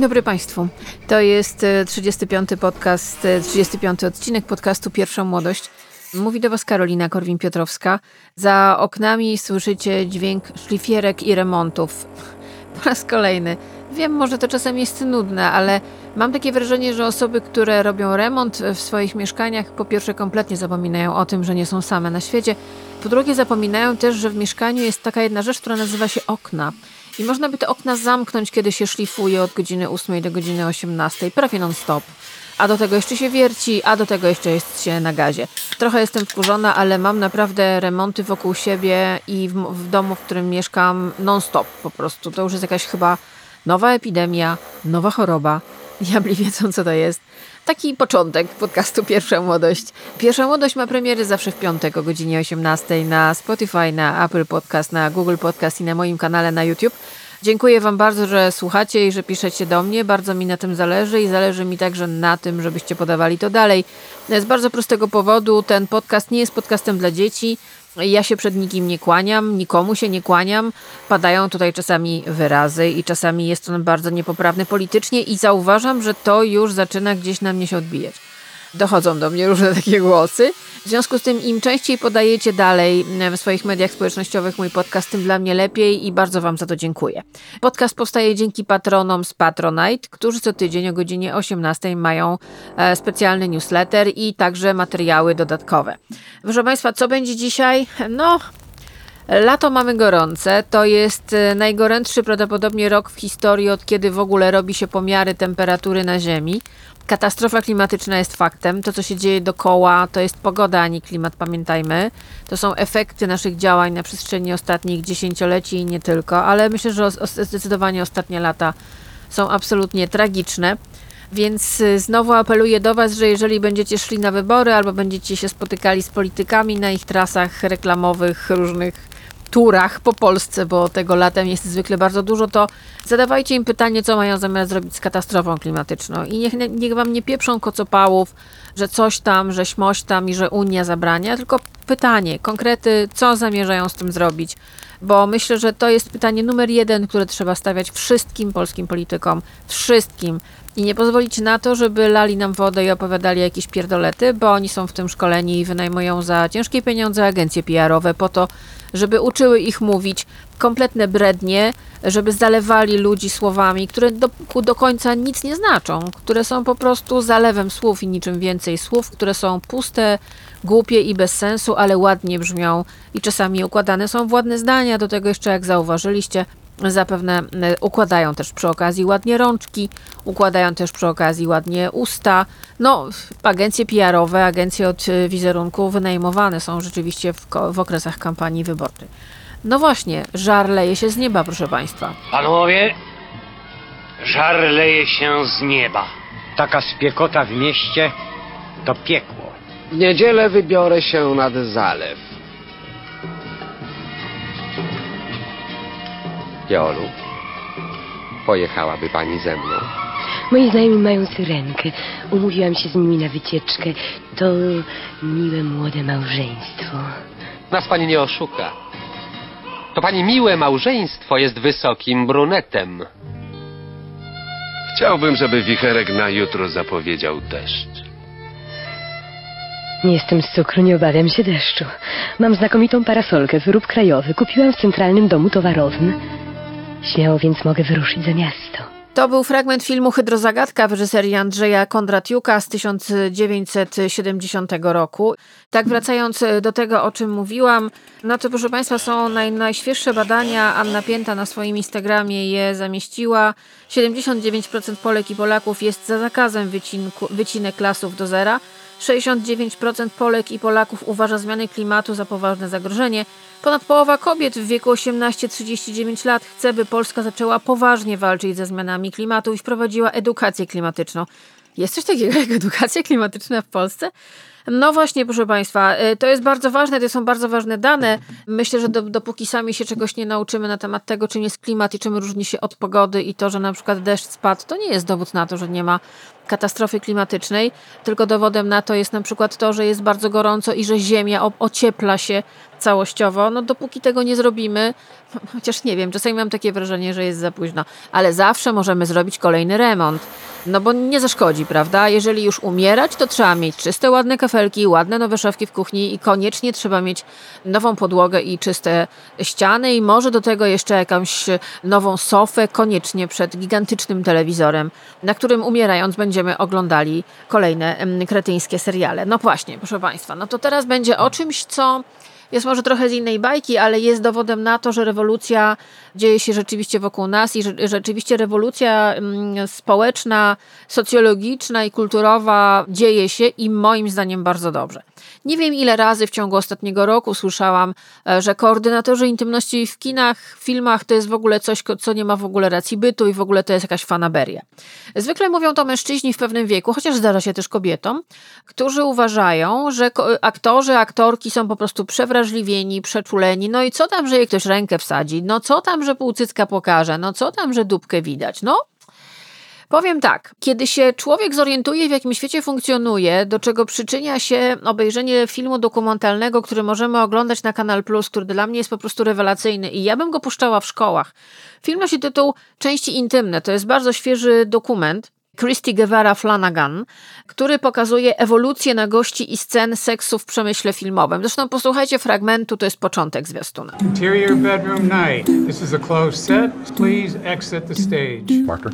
Dzień dobry Państwu. To jest 35. E, podcast, 35. E, odcinek podcastu Pierwsza Młodość. Mówi do Was Karolina Korwin-Piotrowska. Za oknami słyszycie dźwięk szlifierek i remontów. Po raz kolejny. Wiem, może to czasem jest nudne, ale mam takie wrażenie, że osoby, które robią remont w swoich mieszkaniach, po pierwsze kompletnie zapominają o tym, że nie są same na świecie. Po drugie, zapominają też, że w mieszkaniu jest taka jedna rzecz, która nazywa się okna. I można by te okna zamknąć, kiedy się szlifuje od godziny 8 do godziny 18, prawie non-stop. A do tego jeszcze się wierci, a do tego jeszcze jest się na gazie. Trochę jestem wkurzona, ale mam naprawdę remonty wokół siebie i w, w domu, w którym mieszkam non-stop po prostu. To już jest jakaś chyba nowa epidemia, nowa choroba. Diabli wiedzą, co to jest. Taki początek podcastu Pierwsza Młodość. Pierwsza Młodość ma premiery zawsze w piątek o godzinie 18 na Spotify, na Apple Podcast, na Google Podcast i na moim kanale na YouTube. Dziękuję Wam bardzo, że słuchacie i że piszecie do mnie. Bardzo mi na tym zależy i zależy mi także na tym, żebyście podawali to dalej. Z bardzo prostego powodu ten podcast nie jest podcastem dla dzieci. Ja się przed nikim nie kłaniam, nikomu się nie kłaniam. Padają tutaj czasami wyrazy i czasami jest on bardzo niepoprawny politycznie i zauważam, że to już zaczyna gdzieś na mnie się odbijać dochodzą do mnie różne takie głosy. W związku z tym im częściej podajecie dalej w swoich mediach społecznościowych mój podcast, tym dla mnie lepiej i bardzo Wam za to dziękuję. Podcast powstaje dzięki patronom z Patronite, którzy co tydzień o godzinie 18 mają e, specjalny newsletter i także materiały dodatkowe. Proszę Państwa, co będzie dzisiaj? No, Lato mamy gorące. To jest e, najgorętszy prawdopodobnie rok w historii, od kiedy w ogóle robi się pomiary temperatury na Ziemi. Katastrofa klimatyczna jest faktem. To, co się dzieje dookoła, to jest pogoda, a nie klimat, pamiętajmy. To są efekty naszych działań na przestrzeni ostatnich dziesięcioleci i nie tylko, ale myślę, że zdecydowanie ostatnie lata są absolutnie tragiczne. Więc y, znowu apeluję do Was, że jeżeli będziecie szli na wybory albo będziecie się spotykali z politykami na ich trasach reklamowych, różnych turach po Polsce, bo tego latem jest zwykle bardzo dużo, to zadawajcie im pytanie, co mają zamiar zrobić z katastrofą klimatyczną. I niech, niech wam nie pieprzą kocopałów, że coś tam, że śmoś tam i że Unia zabrania, tylko pytanie, konkrety, co zamierzają z tym zrobić. Bo myślę, że to jest pytanie numer jeden, które trzeba stawiać wszystkim polskim politykom, wszystkim. I nie pozwolić na to, żeby lali nam wodę i opowiadali jakieś pierdolety, bo oni są w tym szkoleni i wynajmują za ciężkie pieniądze agencje PR-owe po to, żeby uczyły ich mówić kompletne brednie, żeby zalewali ludzi słowami, które do, do końca nic nie znaczą, które są po prostu zalewem słów i niczym więcej słów, które są puste, głupie i bez sensu, ale ładnie brzmią i czasami układane są w ładne zdania. Do tego jeszcze, jak zauważyliście, zapewne e, układają też przy okazji ładnie rączki, układają też przy okazji ładnie usta. No, agencje PR-owe, agencje od e, wizerunku wynajmowane są rzeczywiście w, w okresach kampanii wyborczej. No właśnie, żar leje się z nieba, proszę Państwa. Panowie, żar leje się z nieba. Taka spiekota w mieście to piekło. W niedzielę wybiorę się nad zalew. Jolu, pojechałaby pani ze mną. Moi znajomi mają syrenkę. Umówiłam się z nimi na wycieczkę. To miłe młode małżeństwo. Nas pani nie oszuka. To pani miłe małżeństwo jest wysokim brunetem. Chciałbym, żeby wicherek na jutro zapowiedział deszcz. Nie jestem z cukru, nie obawiam się deszczu. Mam znakomitą parasolkę, wyrób krajowy. Kupiłam w centralnym domu towarowym. Śmiało więc mogę wyruszyć za miasto. To był fragment filmu Hydrozagadka w reżyserii Andrzeja Kondratiuka z 1970 roku. Tak wracając do tego, o czym mówiłam, no to proszę Państwa są naj, najświeższe badania. Anna Pięta na swoim Instagramie je zamieściła. 79% Polek i Polaków jest za zakazem wycinku, wycinek lasów do zera. 69% Polek i Polaków uważa zmiany klimatu za poważne zagrożenie. Ponad połowa kobiet w wieku 18-39 lat chce, by Polska zaczęła poważnie walczyć ze zmianami klimatu i wprowadziła edukację klimatyczną. Jest coś takiego jak edukacja klimatyczna w Polsce? No właśnie, proszę Państwa, y, to jest bardzo ważne, to są bardzo ważne dane. Myślę, że do, dopóki sami się czegoś nie nauczymy na temat tego, czym jest klimat i czym różni się od pogody i to, że na przykład deszcz spadł, to nie jest dowód na to, że nie ma katastrofy klimatycznej, tylko dowodem na to jest na przykład to, że jest bardzo gorąco i że Ziemia ociepla się całościowo, no dopóki tego nie zrobimy, chociaż nie wiem, czasami mam takie wrażenie, że jest za późno, ale zawsze możemy zrobić kolejny remont. No bo nie zaszkodzi, prawda? Jeżeli już umierać, to trzeba mieć czyste, ładne kafelki, ładne nowe szafki w kuchni i koniecznie trzeba mieć nową podłogę i czyste ściany i może do tego jeszcze jakąś nową sofę, koniecznie przed gigantycznym telewizorem, na którym umierając będziemy oglądali kolejne kretyńskie seriale. No właśnie, proszę Państwa, no to teraz będzie o czymś, co jest może trochę z innej bajki, ale jest dowodem na to, że rewolucja dzieje się rzeczywiście wokół nas i rzeczywiście rewolucja mm, społeczna, socjologiczna i kulturowa dzieje się i moim zdaniem bardzo dobrze. Nie wiem ile razy w ciągu ostatniego roku słyszałam, e, że koordynatorzy intymności w kinach, filmach to jest w ogóle coś, co nie ma w ogóle racji bytu i w ogóle to jest jakaś fanaberia. Zwykle mówią to mężczyźni w pewnym wieku, chociaż zdarza się też kobietom, którzy uważają, że aktorzy, aktorki są po prostu przewrażliwieni, przeczuleni. No i co tam, że jej ktoś rękę wsadzi? No co tam, że półcycka pokaże? No co tam, że dupkę widać? No Powiem tak, kiedy się człowiek zorientuje, w jakim świecie funkcjonuje, do czego przyczynia się obejrzenie filmu dokumentalnego, który możemy oglądać na Kanal Plus, który dla mnie jest po prostu rewelacyjny i ja bym go puszczała w szkołach. Film nosi tytuł Części intymne. To jest bardzo świeży dokument. Christy Guevara Flanagan, który pokazuje ewolucję nagości i scen seksu w przemyśle filmowym. Zresztą posłuchajcie fragmentu, to jest początek zwiastuna. Interior bedroom night. This is a closed set. Please exit the stage. Marker.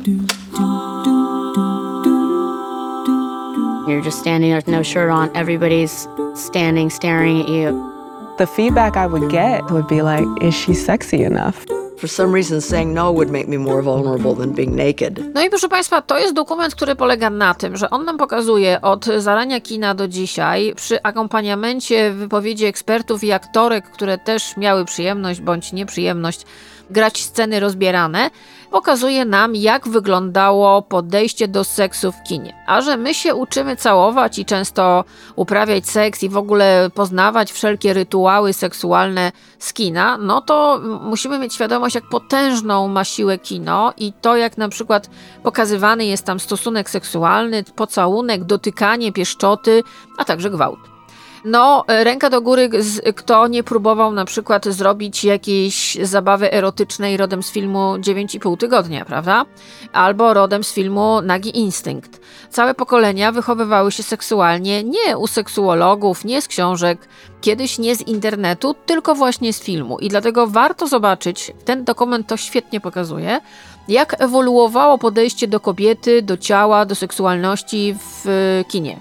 You're just standing there with no shirt on. Everybody's standing, staring at you. The feedback I would get would be like, is she sexy enough? For some reason saying no would make me more vulnerable than being naked. No i proszę Państwa, to jest dokument, który polega na tym, że on nam pokazuje od zarania kina do dzisiaj przy akompaniamencie wypowiedzi ekspertów i aktorek, które też miały przyjemność bądź nieprzyjemność grać sceny rozbierane, pokazuje nam, jak wyglądało podejście do seksu w kinie. A że my się uczymy całować i często uprawiać seks i w ogóle poznawać wszelkie rytuały seksualne z kina, no to musimy mieć świadomość, jak potężną ma siłę kino i to, jak na przykład pokazywany jest tam stosunek seksualny, pocałunek, dotykanie, pieszczoty, a także gwałt. No, ręka do góry, kto nie próbował na przykład zrobić jakiejś zabawy erotycznej rodem z filmu 9,5 tygodnia, prawda? Albo rodem z filmu Nagi Instynkt. Całe pokolenia wychowywały się seksualnie nie u seksuologów, nie z książek, kiedyś nie z internetu, tylko właśnie z filmu. I dlatego warto zobaczyć, ten dokument to świetnie pokazuje, jak ewoluowało podejście do kobiety, do ciała, do seksualności w kinie.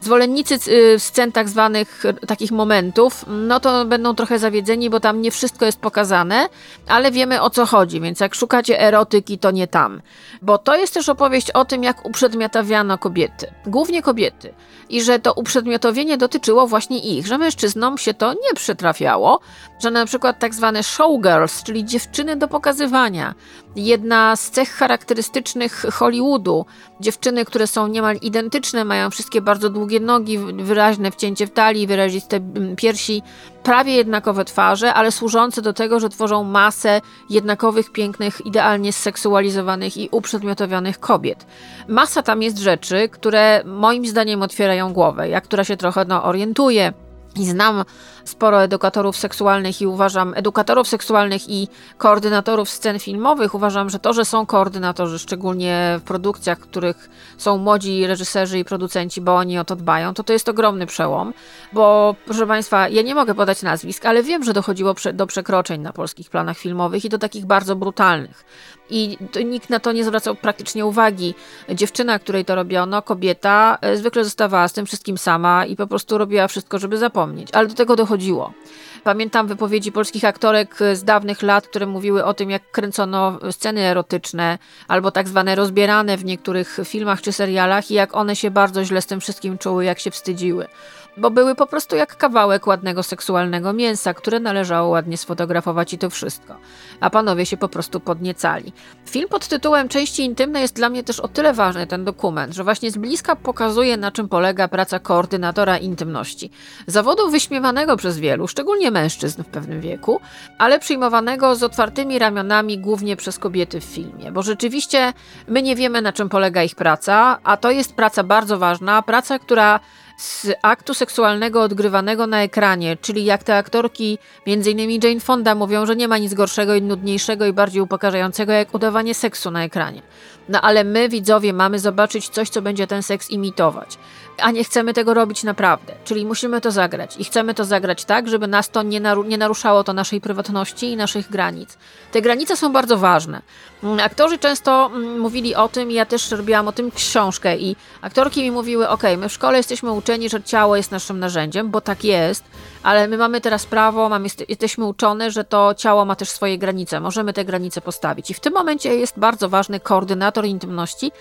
Zwolennicy y, scen tak zwanych takich momentów, no to będą trochę zawiedzeni, bo tam nie wszystko jest pokazane, ale wiemy o co chodzi, więc jak szukacie erotyki, to nie tam. Bo to jest też opowieść o tym, jak uprzedmiotawiano kobiety. Głównie kobiety. I że to uprzedmiotowienie dotyczyło właśnie ich, że mężczyznom się to nie przytrafiało, że na przykład tak zwane showgirls, czyli dziewczyny do pokazywania, jedna z cech charakterystycznych Hollywoodu, dziewczyny, które są niemal identyczne, mają wszystkie bardzo długie nogi, wyraźne wcięcie w talii, wyraziste mm, piersi, prawie jednakowe twarze, ale służące do tego, że tworzą masę jednakowych, pięknych, idealnie zseksualizowanych i uprzedmiotowionych kobiet. Masa tam jest rzeczy, które moim zdaniem otwierają głowę. Ja, która się trochę no, orientuje, i znam sporo edukatorów seksualnych i uważam, edukatorów seksualnych i koordynatorów scen filmowych, uważam, że to, że są koordynatorzy, szczególnie w produkcjach, w których są młodzi reżyserzy i producenci, bo oni o to dbają, to to jest ogromny przełom, bo proszę Państwa, ja nie mogę podać nazwisk, ale wiem, że dochodziło do przekroczeń na polskich planach filmowych i do takich bardzo brutalnych. I nikt na to nie zwracał praktycznie uwagi. Dziewczyna, której to robiono, kobieta, e, zwykle zostawała z tym wszystkim sama i po prostu robiła wszystko, żeby zapomnieć. Ale do tego dochodziło. Pamiętam wypowiedzi polskich aktorek z dawnych lat, które mówiły o tym, jak kręcono sceny erotyczne albo tak zwane rozbierane w niektórych filmach czy serialach i jak one się bardzo źle z tym wszystkim czuły, jak się wstydziły bo były po prostu jak kawałek ładnego seksualnego mięsa, które należało ładnie sfotografować i to wszystko. A panowie się po prostu podniecali. Film pod tytułem Części intymne jest dla mnie też o tyle ważny, ten dokument, że właśnie z bliska pokazuje, na czym polega praca koordynatora intymności. Zawodu wyśmiewanego przez wielu, szczególnie mężczyzn w pewnym wieku, ale przyjmowanego z otwartymi ramionami głównie przez kobiety w filmie, bo rzeczywiście my nie wiemy, na czym polega ich praca, a to jest praca bardzo ważna, praca, która z aktu seksualnego odgrywanego na ekranie, czyli jak te aktorki, innymi Jane Fonda, mówią, że nie ma nic gorszego i nudniejszego i bardziej upokarzającego jak udawanie seksu na ekranie. No ale my, widzowie, mamy zobaczyć coś, co będzie ten seks imitować. A nie chcemy tego robić naprawdę. Czyli musimy to zagrać. I chcemy to zagrać tak, żeby nas to nie, naru nie naruszało to naszej prywatności i naszych granic. Te granice są bardzo ważne. Mm, aktorzy często mm, mówili o tym, ja też robiłam o tym książkę i aktorki mi mówiły, ok, my w szkole jesteśmy uczeni, że ciało jest naszym narzędziem, bo tak jest, ale my mamy teraz prawo, mamy, jesteśmy uczone, że to ciało ma też swoje granice, możemy te granice postawić. I w tym momencie jest bardzo ważny koordynator intymności,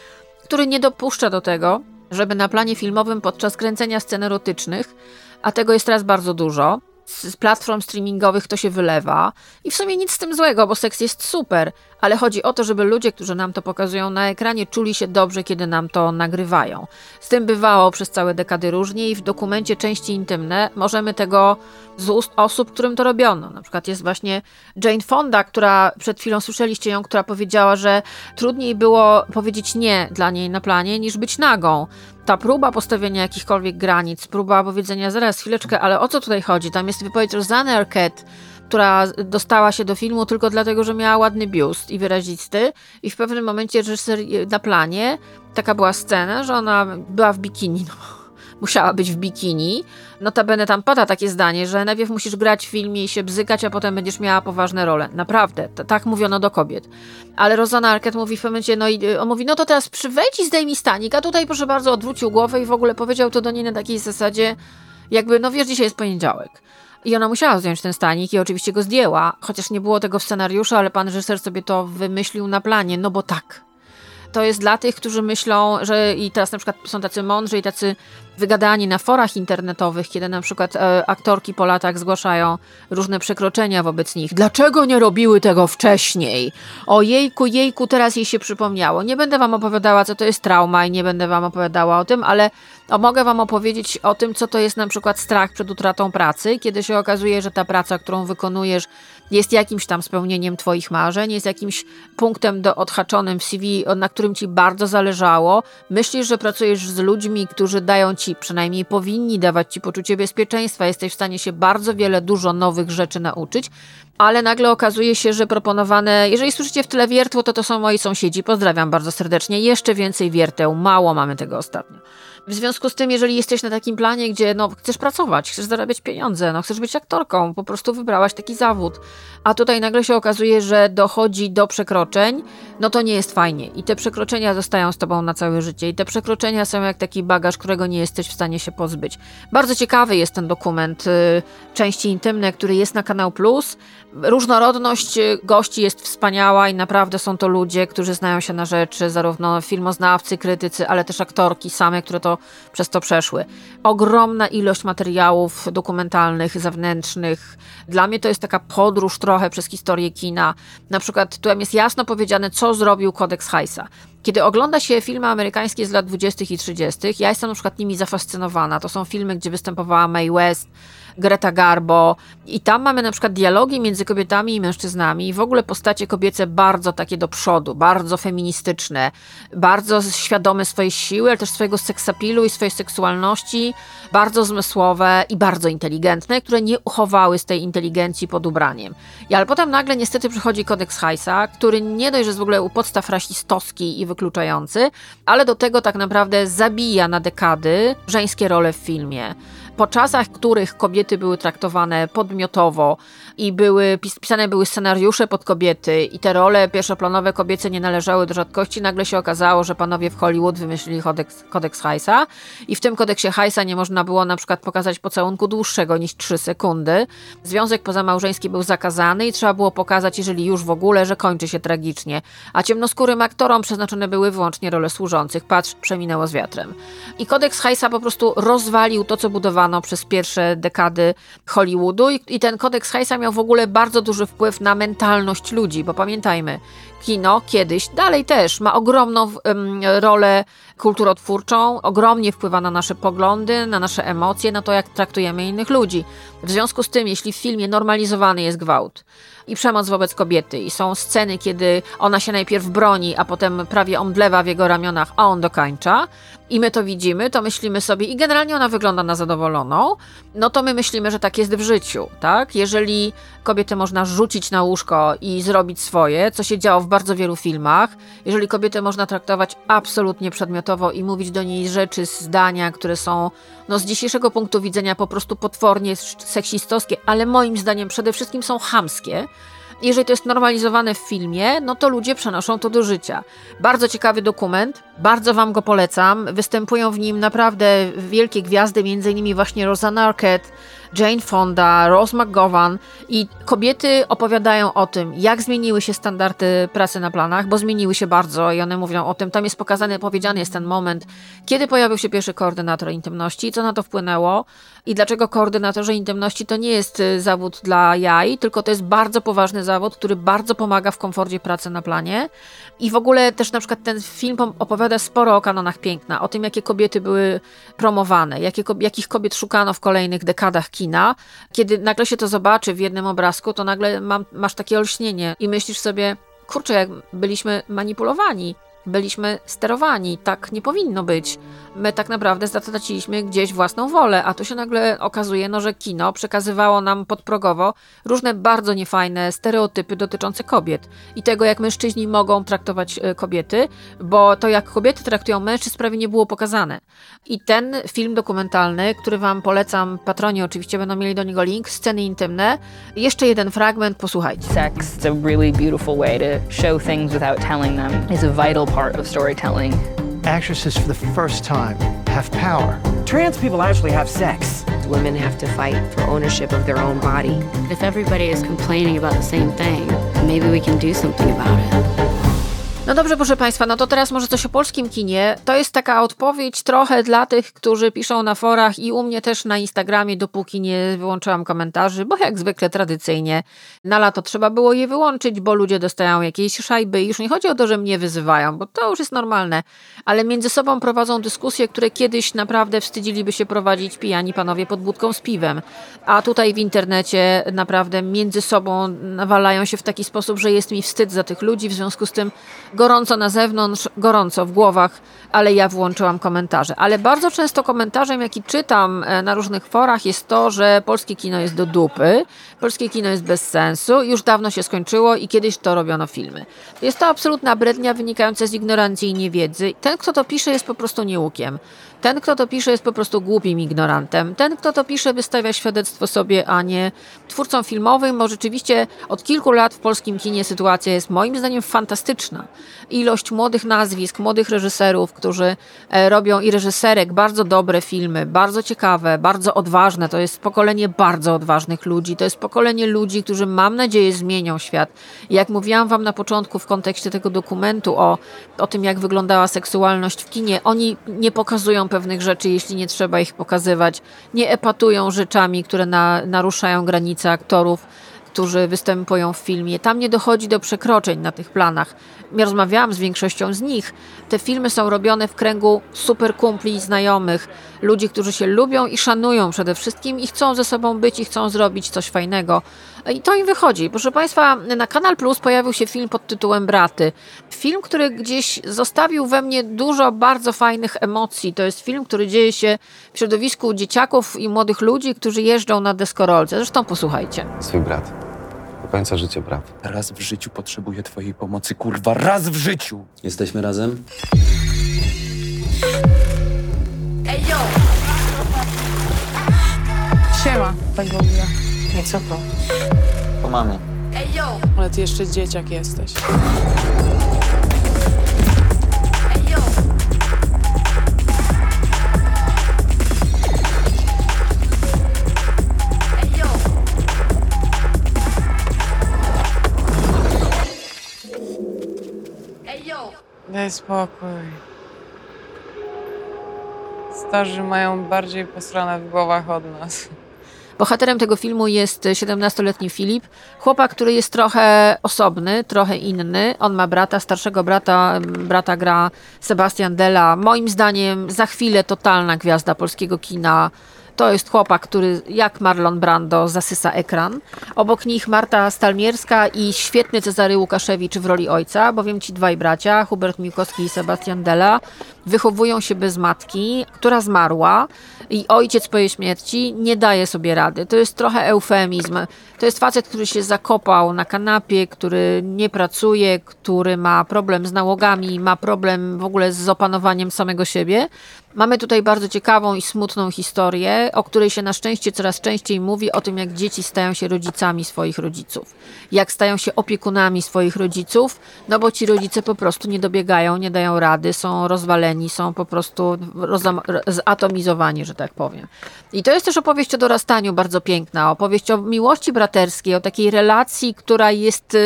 który nie dopuszcza do tego, żeby na planie filmowym podczas kręcenia scen erotycznych, a tego jest teraz bardzo dużo, z platform streamingowych to się wylewa i w sumie nic z tym złego, bo seks jest super, ale chodzi o to, żeby ludzie, którzy nam to pokazują na ekranie, czuli się dobrze, kiedy nam to nagrywają. Z tym bywało przez całe dekady różnie i w dokumencie Części Intymne możemy tego z ust osób, którym to robiono. Na przykład jest właśnie Jane Fonda, która przed chwilą słyszeliście ją, która powiedziała, że trudniej było powiedzieć nie dla niej na planie niż być nagą ta próba postawienia jakichkolwiek granic, próba powiedzenia zaraz, chwileczkę, ale o co tutaj chodzi? Tam jest wypowiedź Rosanny Arquette, która dostała się do filmu tylko dlatego, że miała ładny biust i wyrazisty i w pewnym momencie reżyser na planie, taka była scena, że ona była w bikini, no, musiała być w bikini. Notabene tam pada takie zdanie, że najpierw musisz grać w filmie i się bzykać, a potem będziesz miała poważne role. Naprawdę, tak mówiono do kobiet. Ale Rosanna Arquette mówi w momencie, no i on mówi, no to teraz przywejdź i zdejmij stanik, a tutaj proszę bardzo odwrócił głowę i w ogóle powiedział to do niej na takiej zasadzie, jakby, no wiesz, dzisiaj jest poniedziałek. I ona musiała zdjąć ten stanik i oczywiście go zdjęła, chociaż nie było tego w scenariuszu, ale pan reżyser sobie to wymyślił na planie, no bo tak. To jest dla tych, którzy myślą, że i teraz na przykład są tacy mądrzy i tacy wygadani na forach internetowych, kiedy na przykład e, aktorki po latach zgłaszają różne przekroczenia wobec nich. Dlaczego nie robiły tego wcześniej? O jejku, jejku, teraz jej się przypomniało. Nie będę wam opowiadała, co to jest trauma i nie będę wam opowiadała o tym, ale o, mogę wam opowiedzieć o tym, co to jest na przykład strach przed utratą pracy, kiedy się okazuje, że ta praca, którą wykonujesz, jest jakimś tam spełnieniem Twoich marzeń, jest jakimś punktem do odhaczonym w CV, na którym Ci bardzo zależało. Myślisz, że pracujesz z ludźmi, którzy dają Ci, przynajmniej powinni dawać Ci poczucie bezpieczeństwa, jesteś w stanie się bardzo wiele, dużo nowych rzeczy nauczyć, ale nagle okazuje się, że proponowane, jeżeli słyszycie w tyle wiertło, to to są moi sąsiedzi. Pozdrawiam bardzo serdecznie. Jeszcze więcej wierteł, mało mamy tego ostatnio. W związku z tym, jeżeli jesteś na takim planie, gdzie no, chcesz pracować, chcesz zarabiać pieniądze, no, chcesz być aktorką, po prostu wybrałaś taki zawód, a tutaj nagle się okazuje, że dochodzi do przekroczeń, no to nie jest fajnie. I te przekroczenia zostają z tobą na całe życie. I te przekroczenia są jak taki bagaż, którego nie jesteś w stanie się pozbyć. Bardzo ciekawy jest ten dokument y, części intymne, który jest na Kanał Plus. Różnorodność y, gości jest wspaniała i naprawdę są to ludzie, którzy znają się na rzeczy, zarówno filmoznawcy, krytycy, ale też aktorki same, które to przez to przeszły. Ogromna ilość materiałów dokumentalnych, zewnętrznych. Dla mnie to jest taka podróż trochę przez historię kina. Na przykład tu jest jasno powiedziane, co zrobił kodeks Heisa. Kiedy ogląda się filmy amerykańskie z lat 20. i 30., ja jestem na przykład nimi zafascynowana. To są filmy, gdzie występowała Mae West, Greta Garbo. I tam mamy na przykład dialogi między kobietami i mężczyznami. I w ogóle postacie kobiece bardzo takie do przodu, bardzo feministyczne, bardzo świadome swojej siły, ale też swojego seksapilu i swojej seksualności, bardzo zmysłowe i bardzo inteligentne, które nie uchowały z tej inteligencji pod ubraniem. I ale potem nagle niestety przychodzi kodeks Heisa, który nie dość, że jest w ogóle u podstaw rasistowski i wykluczający, ale do tego tak naprawdę zabija na dekady żeńskie role w filmie. Po czasach, których kobiety były traktowane podmiotowo i były, pisane były scenariusze pod kobiety i te role pierwszoplanowe kobiece nie należały do rzadkości, nagle się okazało, że panowie w Hollywood wymyślili kodeks, kodeks Heisa i w tym kodeksie Heisa nie można było na przykład pokazać pocałunku dłuższego niż 3 sekundy. Związek pozamałżeński był zakazany i trzeba było pokazać, jeżeli już w ogóle, że kończy się tragicznie. A ciemnoskórym aktorom przeznaczone były wyłącznie role służących. Patrz, przeminęło z wiatrem. I kodeks Heisa po prostu rozwalił to, co budowano przez pierwsze dekady Hollywoodu i, i ten kodeks Heisa miał w ogóle bardzo duży wpływ na mentalność ludzi, bo pamiętajmy, kino kiedyś, dalej też, ma ogromną em, rolę kulturotwórczą, ogromnie wpływa na nasze poglądy, na nasze emocje, na to, jak traktujemy innych ludzi. W związku z tym, jeśli w filmie normalizowany jest gwałt i przemoc wobec kobiety, i są sceny, kiedy ona się najpierw broni, a potem prawie omdlewa w jego ramionach, a on dokańcza, i my to widzimy, to myślimy sobie, i generalnie ona wygląda na zadowoloną, no to my myślimy, że tak jest w życiu, tak? Jeżeli kobietę można rzucić na łóżko i zrobić swoje, co się działo w bardzo wielu filmach, jeżeli kobietę można traktować absolutnie przedmiotowo i mówić do niej rzeczy, zdania, które są no, z dzisiejszego punktu widzenia po prostu potwornie seksistowskie, ale moim zdaniem przede wszystkim są chamskie, jeżeli to jest normalizowane w filmie, no to ludzie przenoszą to do życia. Bardzo ciekawy dokument, bardzo Wam go polecam. Występują w nim naprawdę wielkie gwiazdy, innymi właśnie Rosanna Arquette, Jane Fonda, Rose McGowan i kobiety opowiadają o tym, jak zmieniły się standardy pracy na planach, bo zmieniły się bardzo i one mówią o tym. Tam jest pokazany, powiedziany jest ten moment, kiedy pojawił się pierwszy koordynator intymności, co na to wpłynęło i dlaczego koordynatorzy intymności to nie jest y, zawód dla jaj, tylko to jest bardzo poważny zawód, który bardzo pomaga w komforcie pracy na planie. I w ogóle też na przykład ten film opowiada sporo o kanonach piękna, o tym, jakie kobiety były promowane, jakie, jakich kobiet szukano w kolejnych dekadach kina. Kiedy nagle się to zobaczy w jednym obrazku, to nagle mam, masz takie olśnienie i myślisz sobie, kurczę, jak byliśmy manipulowani byliśmy sterowani. Tak nie powinno być. My tak naprawdę zatraciliśmy gdzieś własną wolę, a tu się nagle okazuje, no, że kino przekazywało nam podprogowo różne bardzo niefajne stereotypy dotyczące kobiet i tego, jak mężczyźni mogą traktować e, kobiety, bo to, jak kobiety traktują mężczyzn, prawie nie było pokazane. I ten film dokumentalny, który Wam polecam, patroni oczywiście będą mieli do niego link, sceny intymne. Jeszcze jeden fragment, posłuchajcie. Sex is a really beautiful way to show things without telling them. Is a vital part of storytelling. Actresses, for the first time, have power. Trans people actually have sex. Women have to fight for ownership of their own body. If everybody is complaining about the same thing, maybe we can do something about it. No dobrze, proszę Państwa, no to teraz może coś o polskim kinie. To jest taka odpowiedź trochę dla tych, którzy piszą na forach i u mnie też na Instagramie, dopóki nie wyłączyłam komentarzy, bo jak zwykle tradycyjnie na lato trzeba było je wyłączyć, bo ludzie dostają jakieś szajby. I już nie chodzi o to, że mnie wyzywają, bo to już jest normalne, ale między sobą prowadzą dyskusje, które kiedyś naprawdę wstydziliby się prowadzić pijani panowie pod budką z piwem. A tutaj w internecie naprawdę między sobą nawalają się w taki sposób, że jest mi wstyd za tych ludzi, w związku z tym gorąco na zewnątrz, gorąco w głowach, ale ja włączyłam komentarze. Ale bardzo często komentarzem, jaki czytam e, na różnych forach, jest to, że polskie kino jest do dupy, polskie kino jest bez sensu, już dawno się skończyło i kiedyś to robiono filmy. Jest to absolutna brednia wynikająca z ignorancji i niewiedzy. Ten, kto to pisze, jest po prostu nieukiem. Ten, kto to pisze, jest po prostu głupim ignorantem. Ten, kto to pisze, wystawia świadectwo sobie, a nie twórcom filmowym, bo rzeczywiście od kilku lat w polskim kinie sytuacja jest moim zdaniem fantastyczna. Ilość młodych nazwisk, młodych reżyserów, którzy e, robią i reżyserek bardzo dobre filmy, bardzo ciekawe, bardzo odważne. To jest pokolenie bardzo odważnych ludzi. To jest pokolenie ludzi, którzy mam nadzieję zmienią świat. Jak mówiłam wam na początku w kontekście tego dokumentu o, o tym, jak wyglądała seksualność w kinie, oni nie pokazują pewnych rzeczy, jeśli nie trzeba ich pokazywać. Nie epatują rzeczami, które na, naruszają granice aktorów którzy występują w filmie. Tam nie dochodzi do przekroczeń na tych planach. Ja rozmawiałam z większością z nich. Te filmy są robione w kręgu super kumpli i znajomych, ludzi, którzy się lubią i szanują przede wszystkim i chcą ze sobą być i chcą zrobić coś fajnego. I to im wychodzi. Proszę Państwa, na Kanal Plus pojawił się film pod tytułem Braty. Film, który gdzieś zostawił we mnie dużo bardzo fajnych emocji. To jest film, który dzieje się w środowisku dzieciaków i młodych ludzi, którzy jeżdżą na deskorolce. Zresztą posłuchajcie. Swój brat. Do końca życia brat. Raz w życiu potrzebuję twojej pomocy, kurwa, raz w życiu! Jesteśmy razem? Siema, tak w ogóle. Nie, co to? Po mamie. Ale ty jeszcze dzieciak jesteś. Daj spokój. Starzy mają bardziej posrane w głowach od nas. Bohaterem tego filmu jest 17-letni Filip, chłopak, który jest trochę osobny, trochę inny. On ma brata, starszego brata, brata gra Sebastian Della. Moim zdaniem za chwilę totalna gwiazda polskiego kina. To jest chłopak, który jak Marlon Brando zasysa ekran. Obok nich Marta Stalmierska i świetny Cezary Łukaszewicz w roli ojca, bowiem ci dwaj bracia, Hubert Miłkowski i Sebastian Della, wychowują się bez matki, która zmarła i ojciec po jej śmierci nie daje sobie rady. To jest trochę eufemizm. To jest facet, który się zakopał na kanapie, który nie pracuje, który ma problem z nałogami, ma problem w ogóle z opanowaniem samego siebie. Mamy tutaj bardzo ciekawą i smutną historię, o której się na szczęście coraz częściej mówi o tym, jak dzieci stają się rodzicami swoich rodziców, jak stają się opiekunami swoich rodziców, no bo ci rodzice po prostu nie dobiegają, nie dają rady, są rozwaleni, są po prostu zatomizowani, że tak powiem. I to jest też opowieść o dorastaniu bardzo piękna, opowieść o miłości braterskiej, o takiej relacji, która jest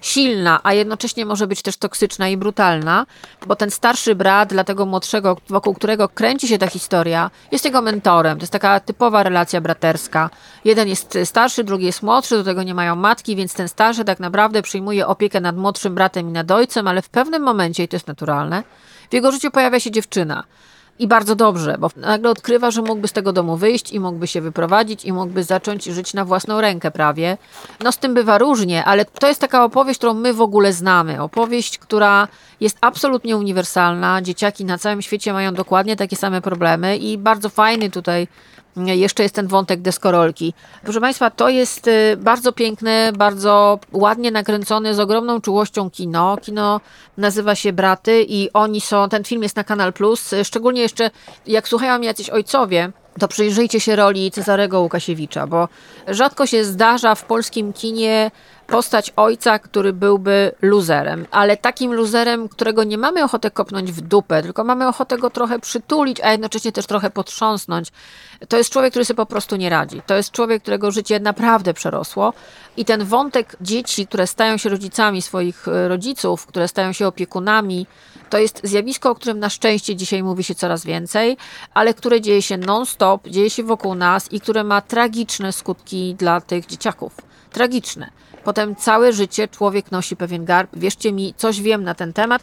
silna, a jednocześnie może być też toksyczna i brutalna, bo ten starszy brat dla tego młodszego, wokół którego kręci się ta historia, jest jego mentorem. To jest taka typowa relacja braterska. Jeden jest starszy, drugi jest młodszy, do tego nie mają matki, więc ten starszy tak naprawdę przyjmuje opiekę nad młodszym bratem i nad ojcem, ale w pewnym momencie, i to jest naturalne, w jego życiu pojawia się dziewczyna. I bardzo dobrze, bo nagle odkrywa, że mógłby z tego domu wyjść i mógłby się wyprowadzić i mógłby zacząć żyć na własną rękę prawie. No z tym bywa różnie, ale to jest taka opowieść, którą my w ogóle znamy. Opowieść, która jest absolutnie uniwersalna. Dzieciaki na całym świecie mają dokładnie takie same problemy i bardzo fajny tutaj jeszcze jest ten wątek deskorolki. Proszę Państwa, to jest y, bardzo piękne, bardzo ładnie nakręcone, z ogromną czułością kino. Kino nazywa się Braty i oni są, ten film jest na Kanal Plus, szczególnie jeszcze jak słuchają jacyś ojcowie, to przyjrzyjcie się roli Cezarego Łukasiewicza, bo rzadko się zdarza w polskim kinie postać ojca, który byłby luzerem, ale takim luzerem, którego nie mamy ochotę kopnąć w dupę, tylko mamy ochotę go trochę przytulić, a jednocześnie też trochę potrząsnąć. To jest człowiek, który sobie po prostu nie radzi. To jest człowiek, którego życie naprawdę przerosło i ten wątek dzieci, które stają się rodzicami swoich e, rodziców, które stają się opiekunami, to jest zjawisko, o którym na szczęście dzisiaj mówi się coraz więcej, ale które dzieje się non-stop, dzieje się wokół nas i które ma tragiczne skutki dla tych dzieciaków. Tragiczne. Potem całe życie człowiek nosi pewien garb. Wierzcie mi, coś wiem na ten temat.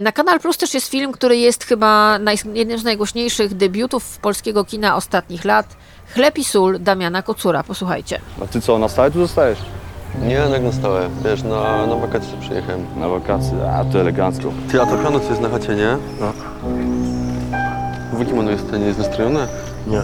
Na Kanal Plus też jest film, który jest chyba jednym z najgłośniejszych debiutów polskiego kina ostatnich lat. Chleb i sól Damiana Kocura. Posłuchajcie. A ty co, na stałe tu zostajesz? Nie, jak na stałe. Wiesz, na, na wakacje przyjechałem. Na wakacje? A, to elegancko. Ty, a to piano co jest na chacie, nie? No. Wujek ono jest, nie jest nastrojone? Nie.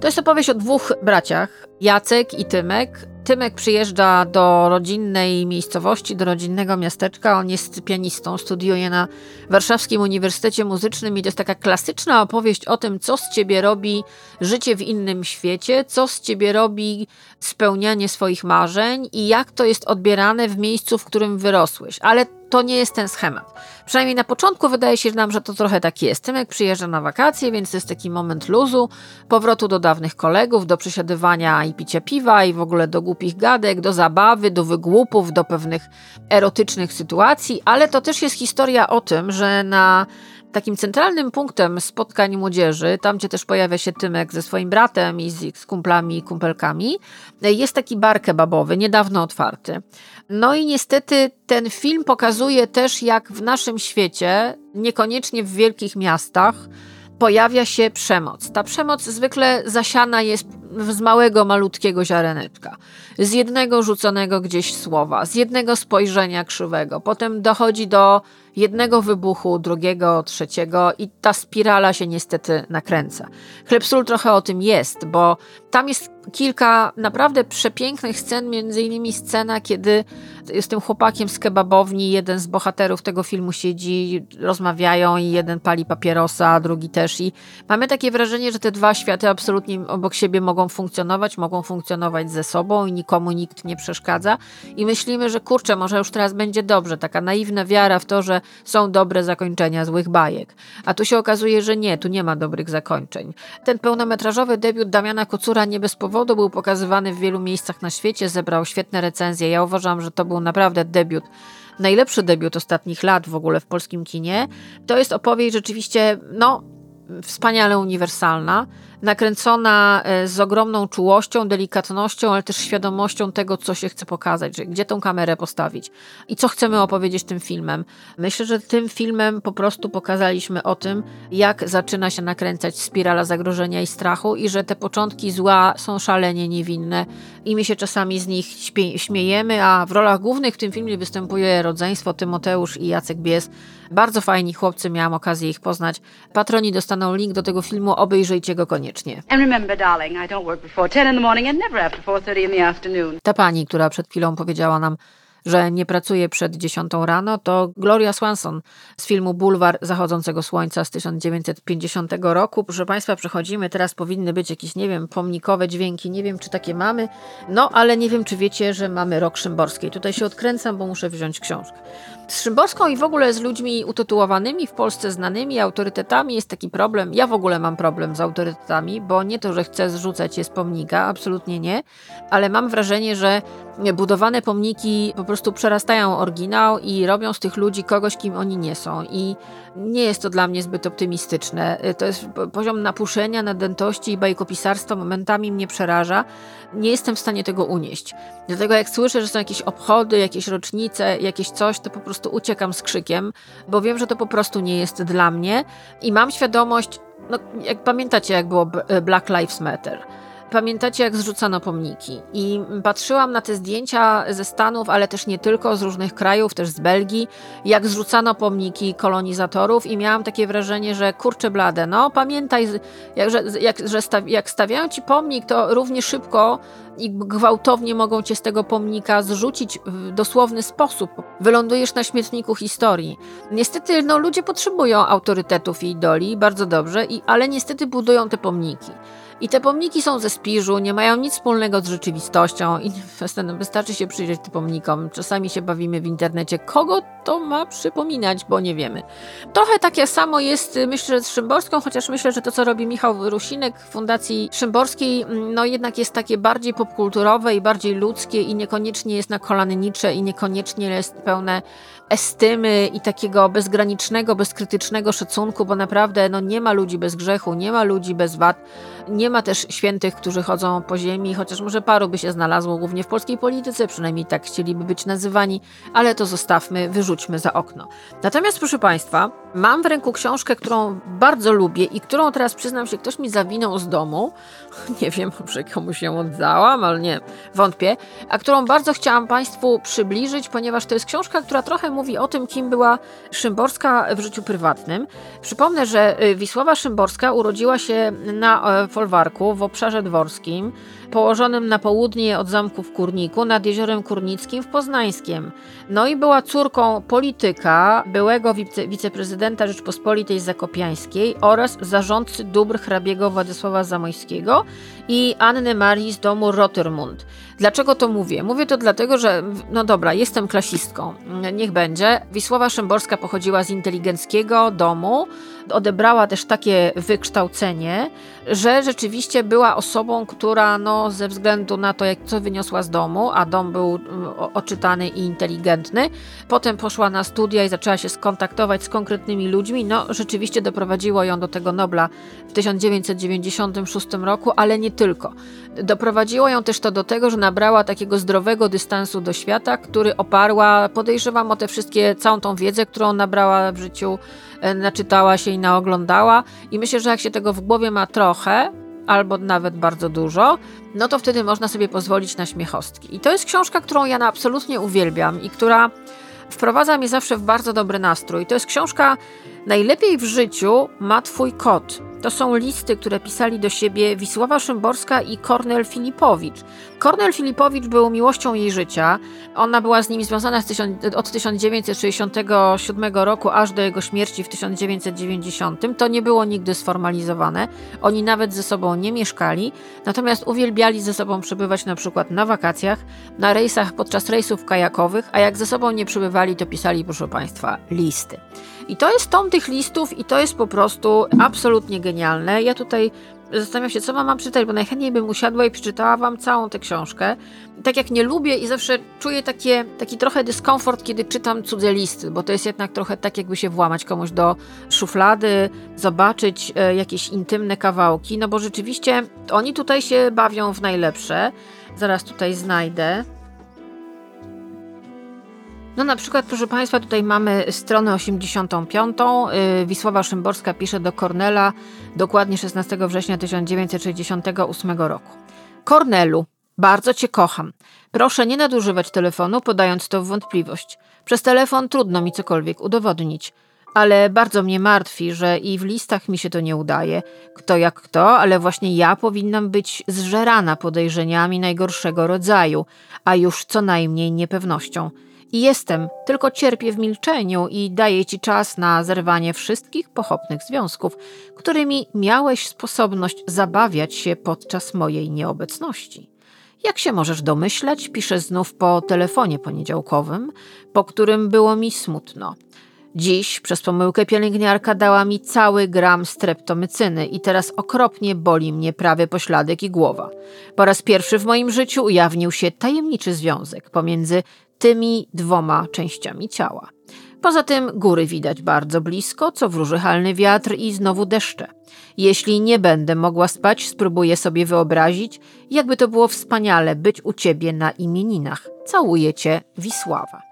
To jest opowieść o dwóch braciach, Jacek i Tymek. Tymek przyjeżdża do rodzinnej miejscowości, do rodzinnego miasteczka. On jest pianistą, studiuje na Warszawskim Uniwersytecie Muzycznym i to jest taka klasyczna opowieść o tym, co z ciebie robi życie w innym świecie, co z ciebie robi spełnianie swoich marzeń i jak to jest odbierane w miejscu, w którym wyrosłeś. Ale to nie jest ten schemat. Przynajmniej na początku wydaje się nam, że to trochę tak jest. Tymek przyjeżdża na wakacje, więc to jest taki moment luzu, powrotu do dawnych kolegów, do przesiadywania i picia piwa i w ogóle do głupich gadek, do zabawy, do wygłupów, do pewnych erotycznych sytuacji, ale to też jest historia o tym, że na takim centralnym punktem spotkań młodzieży, tam gdzie też pojawia się Tymek ze swoim bratem i z, z kumplami i kumpelkami, jest taki bar kebabowy, niedawno otwarty. No i niestety ten film pokazuje też, jak w naszym świecie, niekoniecznie w wielkich miastach, pojawia się przemoc. Ta przemoc zwykle zasiana jest z małego, malutkiego ziareneczka. Z jednego rzuconego gdzieś słowa, z jednego spojrzenia krzywego. Potem dochodzi do jednego wybuchu, drugiego, trzeciego i ta spirala się niestety nakręca. Chleb trochę o tym jest, bo tam jest kilka naprawdę przepięknych scen, między innymi scena, kiedy z tym chłopakiem z kebabowni jeden z bohaterów tego filmu siedzi, rozmawiają i jeden pali papierosa, a drugi też i mamy takie wrażenie, że te dwa światy absolutnie obok siebie mogą funkcjonować, mogą funkcjonować ze sobą i nikomu nikt nie przeszkadza i myślimy, że kurczę, może już teraz będzie dobrze, taka naiwna wiara w to, że są dobre zakończenia złych bajek. A tu się okazuje, że nie, tu nie ma dobrych zakończeń. Ten pełnometrażowy debiut Damiana Kocura nie bez powodu był pokazywany w wielu miejscach na świecie, zebrał świetne recenzje. Ja uważam, że to był naprawdę debiut najlepszy debiut ostatnich lat w ogóle w polskim kinie. To jest opowieść rzeczywiście, no, wspaniale uniwersalna, nakręcona e, z ogromną czułością, delikatnością, ale też świadomością tego, co się chce pokazać, że gdzie tą kamerę postawić i co chcemy opowiedzieć tym filmem. Myślę, że tym filmem po prostu pokazaliśmy o tym, jak zaczyna się nakręcać spirala zagrożenia i strachu i że te początki zła są szalenie niewinne i my się czasami z nich śmiejemy, a w rolach głównych w tym filmie występuje rodzeństwo Tymoteusz i Jacek Bies. Bardzo fajni chłopcy, miałam okazję ich poznać. Patroni dostaną link do tego filmu, obejrzyjcie go koniecznie. Ta pani, która przed chwilą powiedziała nam, że nie pracuje przed 10 rano, to Gloria Swanson z filmu Bulwar Zachodzącego Słońca z 1950 roku. Proszę Państwa, przechodzimy, teraz powinny być jakieś, nie wiem, pomnikowe dźwięki, nie wiem, czy takie mamy, no ale nie wiem, czy wiecie, że mamy rok Szymborskiej. Tutaj się odkręcam, bo muszę wziąć książkę. Z Szymborską i w ogóle z ludźmi utytułowanymi w Polsce znanymi autorytetami jest taki problem. Ja w ogóle mam problem z autorytetami, bo nie to, że chcę zrzucać je z pomnika, absolutnie nie, ale mam wrażenie, że budowane pomniki po prostu przerastają oryginał i robią z tych ludzi kogoś, kim oni nie są. I nie jest to dla mnie zbyt optymistyczne. To jest poziom napuszenia, nadętości i bajkopisarstwa momentami mnie przeraża. Nie jestem w stanie tego unieść. Dlatego jak słyszę, że są jakieś obchody, jakieś rocznice, jakieś coś, to po prostu uciekam z krzykiem, bo wiem, że to po prostu nie jest dla mnie i mam świadomość, no, jak pamiętacie, jak było Black Lives Matter Pamiętacie, jak zrzucano pomniki? I patrzyłam na te zdjęcia ze Stanów, ale też nie tylko, z różnych krajów, też z Belgii, jak zrzucano pomniki kolonizatorów, i miałam takie wrażenie, że kurczę blade, no pamiętaj, jak, że, jak, że staw, jak stawiają ci pomnik, to równie szybko i gwałtownie mogą cię z tego pomnika zrzucić w dosłowny sposób. Wylądujesz na śmietniku historii. Niestety, no, ludzie potrzebują autorytetów i idoli, bardzo dobrze, i, ale niestety budują te pomniki. I te pomniki są ze spiżu, nie mają nic wspólnego z rzeczywistością i wystarczy się przyjrzeć tym pomnikom. Czasami się bawimy w internecie, kogo to ma przypominać, bo nie wiemy. Trochę takie samo jest, myślę, z Szymborską, chociaż myślę, że to, co robi Michał Rusinek w Fundacji Szymborskiej, no jednak jest takie bardziej popkulturowe i bardziej ludzkie i niekoniecznie jest na kolannicze i niekoniecznie jest pełne estymy i takiego bezgranicznego, bezkrytycznego szacunku, bo naprawdę no, nie ma ludzi bez grzechu, nie ma ludzi bez wad, nie ma też świętych, którzy chodzą po ziemi, chociaż może paru by się znalazło, głównie w polskiej polityce, przynajmniej tak chcieliby być nazywani, ale to zostawmy, wyrzućmy za okno. Natomiast, proszę Państwa, mam w ręku książkę, którą bardzo lubię i którą teraz przyznam się, ktoś mi zawinął z domu. Nie wiem, może komuś ją oddałam, ale nie, wątpię, a którą bardzo chciałam Państwu przybliżyć, ponieważ to jest książka, która trochę mówi o tym, kim była Szymborska w życiu prywatnym. Przypomnę, że y, Wisława Szymborska urodziła się na e, folwarku w obszarze dworskim, położonym na południe od zamku w Kurniku nad jeziorem Kurnickim w Poznańskiem. No i była córką polityka, byłego wice wiceprezydenta Rzeczpospolitej Zakopiańskiej oraz zarządcy dóbr hrabiego Władysława Zamojskiego i Anny Marii z domu Rotermund. Dlaczego to mówię? Mówię to dlatego, że no dobra, jestem klasistką, niech będzie. Wisława Szymborska pochodziła z inteligenckiego domu, odebrała też takie wykształcenie, że rzeczywiście była osobą, która no, ze względu na to, jak co wyniosła z domu, a dom był oczytany i inteligentny, potem poszła na studia i zaczęła się skontaktować z konkretnymi ludźmi, no rzeczywiście doprowadziło ją do tego Nobla w 1996 roku, ale nie tylko. Doprowadziło ją też to do tego, że nabrała takiego zdrowego dystansu do świata, który oparła, podejrzewam o te wszystkie, całą tą wiedzę, którą nabrała w życiu, e, naczytała się i naoglądała. I myślę, że jak się tego w głowie ma trochę, albo nawet bardzo dużo, no to wtedy można sobie pozwolić na śmiechostki. I to jest książka, którą ja absolutnie uwielbiam i która wprowadza mnie zawsze w bardzo dobry nastrój. To jest książka Najlepiej w życiu ma twój kot. To są listy, które pisali do siebie Wisława Szymborska i Kornel Filipowicz. Kornel Filipowicz był miłością jej życia. Ona była z nim związana z od 1967 roku aż do jego śmierci w 1990. To nie było nigdy sformalizowane. Oni nawet ze sobą nie mieszkali, natomiast uwielbiali ze sobą przebywać na przykład na wakacjach, na rejsach podczas rejsów kajakowych, a jak ze sobą nie przybywali, to pisali, proszę Państwa, listy. I to jest tom tych listów i to jest po prostu absolutnie genialne. Ja tutaj zastanawiam się, co mam, mam czytać, bo najchętniej bym usiadła i przeczytała wam całą tę książkę. Tak jak nie lubię i zawsze czuję takie, taki trochę dyskomfort, kiedy czytam cudze listy, bo to jest jednak trochę tak, jakby się włamać komuś do szuflady, zobaczyć e, jakieś intymne kawałki, no bo rzeczywiście oni tutaj się bawią w najlepsze. Zaraz tutaj znajdę. No na przykład, proszę Państwa, tutaj mamy stronę 85. Y, Wisława Szymborska pisze do Kornela dokładnie 16 września 1968 roku. Kornelu, bardzo Cię kocham. Proszę nie nadużywać telefonu, podając to w wątpliwość. Przez telefon trudno mi cokolwiek udowodnić. Ale bardzo mnie martwi, że i w listach mi się to nie udaje. Kto jak kto, ale właśnie ja powinnam być zżerana podejrzeniami najgorszego rodzaju, a już co najmniej niepewnością. Jestem, tylko cierpię w milczeniu i daję ci czas na zerwanie wszystkich pochopnych związków, którymi miałeś sposobność zabawiać się podczas mojej nieobecności. Jak się możesz domyślać, piszę znów po telefonie poniedziałkowym, po którym było mi smutno. Dziś przez pomyłkę pielęgniarka dała mi cały gram streptomycyny i teraz okropnie boli mnie prawy pośladek i głowa. Po raz pierwszy w moim życiu ujawnił się tajemniczy związek pomiędzy tymi dwoma częściami ciała. Poza tym góry widać bardzo blisko, co wróży halny wiatr i znowu deszcze. Jeśli nie będę mogła spać, spróbuję sobie wyobrazić, jakby to było wspaniale być u ciebie na imieninach. Całuję cię, Wisława.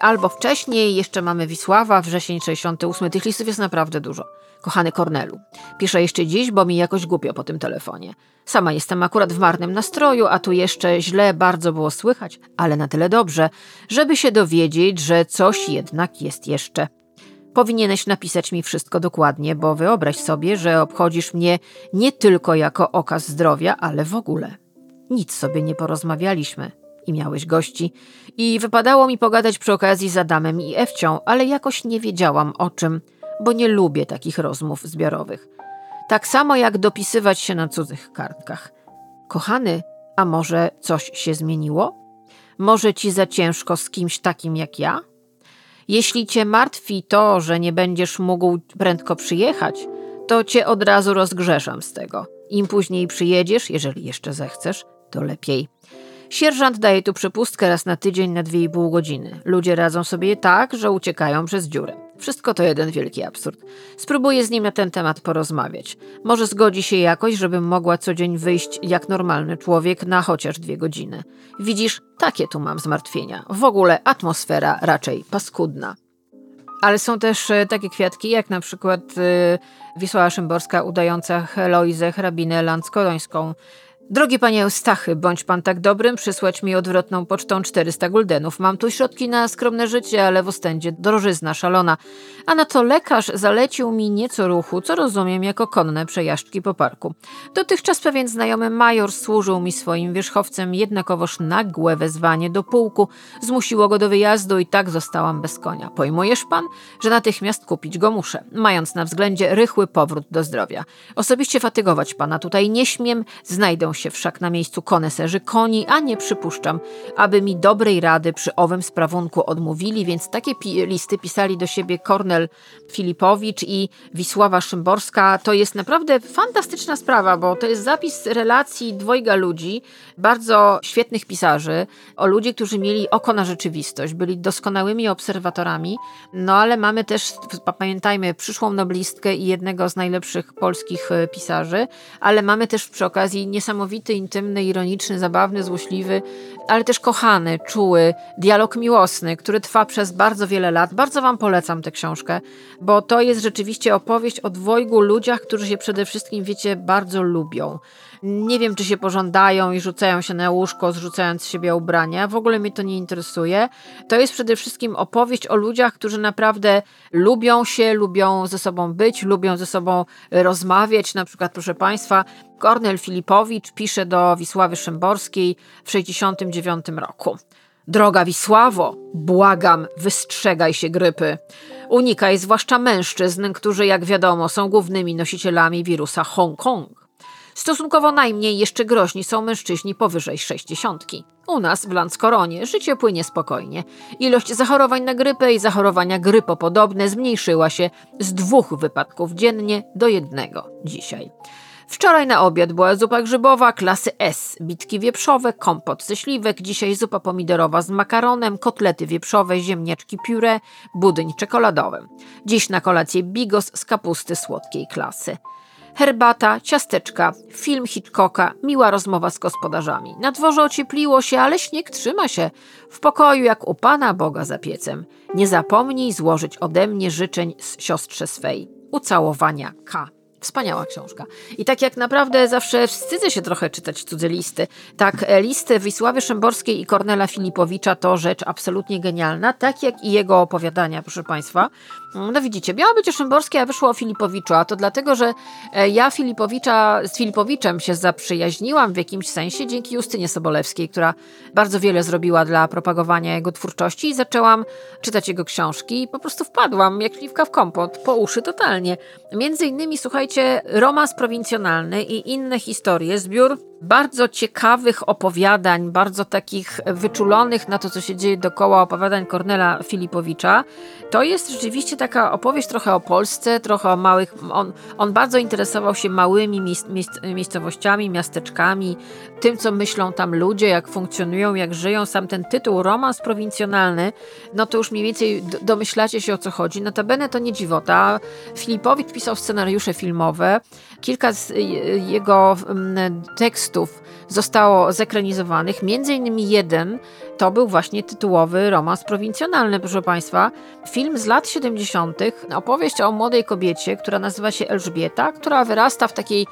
Albo wcześniej, jeszcze mamy Wisława, wrzesień 68. Tych listów jest naprawdę dużo. Kochany Kornelu, piszę jeszcze dziś, bo mi jakoś głupio po tym telefonie. Sama jestem akurat w marnym nastroju, a tu jeszcze źle bardzo było słychać, ale na tyle dobrze, żeby się dowiedzieć, że coś jednak jest jeszcze. Powinieneś napisać mi wszystko dokładnie, bo wyobraź sobie, że obchodzisz mnie nie tylko jako okaz zdrowia, ale w ogóle. Nic sobie nie porozmawialiśmy i miałeś gości. I wypadało mi pogadać przy okazji z Adamem i Ewcią, ale jakoś nie wiedziałam o czym, bo nie lubię takich rozmów zbiorowych. Tak samo jak dopisywać się na cudzych kartkach. Kochany, a może coś się zmieniło? Może ci za ciężko z kimś takim jak ja? Jeśli cię martwi to, że nie będziesz mógł prędko przyjechać, to cię od razu rozgrzeszam z tego. Im później przyjedziesz, jeżeli jeszcze zechcesz, to lepiej. Sierżant daje tu przepustkę raz na tydzień na 2,5 godziny. Ludzie radzą sobie tak, że uciekają przez dziurę. Wszystko to jeden wielki absurd. Spróbuję z nim na ten temat porozmawiać. Może zgodzi się jakoś, żebym mogła co dzień wyjść jak normalny człowiek na chociaż dwie godziny. Widzisz, takie tu mam zmartwienia. W ogóle atmosfera raczej paskudna. Ale są też e, takie kwiatki, jak na przykład y, Wisława Szymborska udająca Heloizę hrabinę Landskorońską, Drogi panie Eustachy, bądź pan tak dobrym, przysłać mi odwrotną pocztą 400 guldenów. Mam tu środki na skromne życie, ale w Ostędzie drożyzna szalona. A na to lekarz zalecił mi nieco ruchu, co rozumiem jako konne przejażdżki po parku. Dotychczas pewien znajomy major służył mi swoim wierzchowcem, jednakowoż nagłe wezwanie do pułku zmusiło go do wyjazdu i tak zostałam bez konia. Pojmujesz pan, że natychmiast kupić go muszę, mając na względzie rychły powrót do zdrowia. Osobiście fatygować pana tutaj nie śmiem, znajdę się wszak na miejscu koneserzy koni, a nie przypuszczam, aby mi dobrej rady przy owym sprawunku odmówili, więc takie pi listy pisali do siebie Kornel Filipowicz i Wisława Szymborska. To jest naprawdę fantastyczna sprawa, bo to jest zapis relacji dwojga ludzi, bardzo świetnych pisarzy, o ludzi, którzy mieli oko na rzeczywistość, byli doskonałymi obserwatorami, no ale mamy też, pamiętajmy, przyszłą noblistkę i jednego z najlepszych polskich e, pisarzy, ale mamy też przy okazji niesamowite niesamowity, intymny, ironiczny, zabawny, złośliwy, ale też kochany, czuły, dialog miłosny, który trwa przez bardzo wiele lat. Bardzo Wam polecam tę książkę, bo to jest rzeczywiście opowieść o dwojgu ludziach, którzy się przede wszystkim, wiecie, bardzo lubią. Nie wiem, czy się pożądają i rzucają się na łóżko, zrzucając z siebie ubrania. W ogóle mnie to nie interesuje. To jest przede wszystkim opowieść o ludziach, którzy naprawdę lubią się, lubią ze sobą być, lubią ze sobą rozmawiać. Na przykład, proszę Państwa, Kornel Filipowicz pisze do Wisławy Szymborskiej w 69 roku. Droga Wisławo, błagam, wystrzegaj się grypy. Unikaj zwłaszcza mężczyzn, którzy, jak wiadomo, są głównymi nosicielami wirusa Hongkong. Stosunkowo najmniej jeszcze groźni są mężczyźni powyżej 60. U nas w Landskoronie życie płynie spokojnie. Ilość zachorowań na grypę i zachorowania grypopodobne zmniejszyła się z dwóch wypadków dziennie do jednego dzisiaj. Wczoraj na obiad była zupa grzybowa klasy S, bitki wieprzowe, kompot ze śliwek, dzisiaj zupa pomidorowa z makaronem, kotlety wieprzowe, ziemniaczki pióre, budyń czekoladowy. Dziś na kolację bigos z kapusty słodkiej klasy. Herbata, ciasteczka, film Hitchcocka, miła rozmowa z gospodarzami. Na dworze ociepliło się, ale śnieg trzyma się. W pokoju jak u Pana Boga za piecem. Nie zapomnij złożyć ode mnie życzeń z siostrze swej. Ucałowania K. Wspaniała książka. I tak jak naprawdę zawsze wstydzę się trochę czytać cudze listy, tak e, listy Wisławy Szymborskiej i Kornela Filipowicza to rzecz absolutnie genialna, tak jak i jego opowiadania, proszę Państwa. No widzicie, miało być o a wyszło o Filipowiczu, a to dlatego, że e, ja Filipowicza, z Filipowiczem się zaprzyjaźniłam w jakimś sensie dzięki Justynie Sobolewskiej, która bardzo wiele zrobiła dla propagowania jego twórczości i zaczęłam czytać jego książki i po prostu wpadłam jak śliwka w kompot, po uszy totalnie. Między innymi, słuchajcie, romans prowincjonalny i inne historie, zbiór bardzo ciekawych opowiadań, bardzo takich wyczulonych na to, co się dzieje dookoła opowiadań Kornela Filipowicza. To jest rzeczywiście taka opowieść trochę o Polsce, trochę o małych. On, on bardzo interesował się małymi miejsc, miejsc, miejscowościami, miasteczkami, tym, co myślą tam ludzie, jak funkcjonują, jak żyją. Sam ten tytuł, romans prowincjonalny, no to już mniej więcej domyślacie się o co chodzi. Notabene to nie dziwota. Filipowicz pisał scenariusze filmowe. Kilka z jego tekstów zostało zekranizowanych, między innymi jeden to był właśnie tytułowy romans prowincjonalny, proszę Państwa. Film z lat 70., opowieść o młodej kobiecie, która nazywa się Elżbieta, która wyrasta w takiej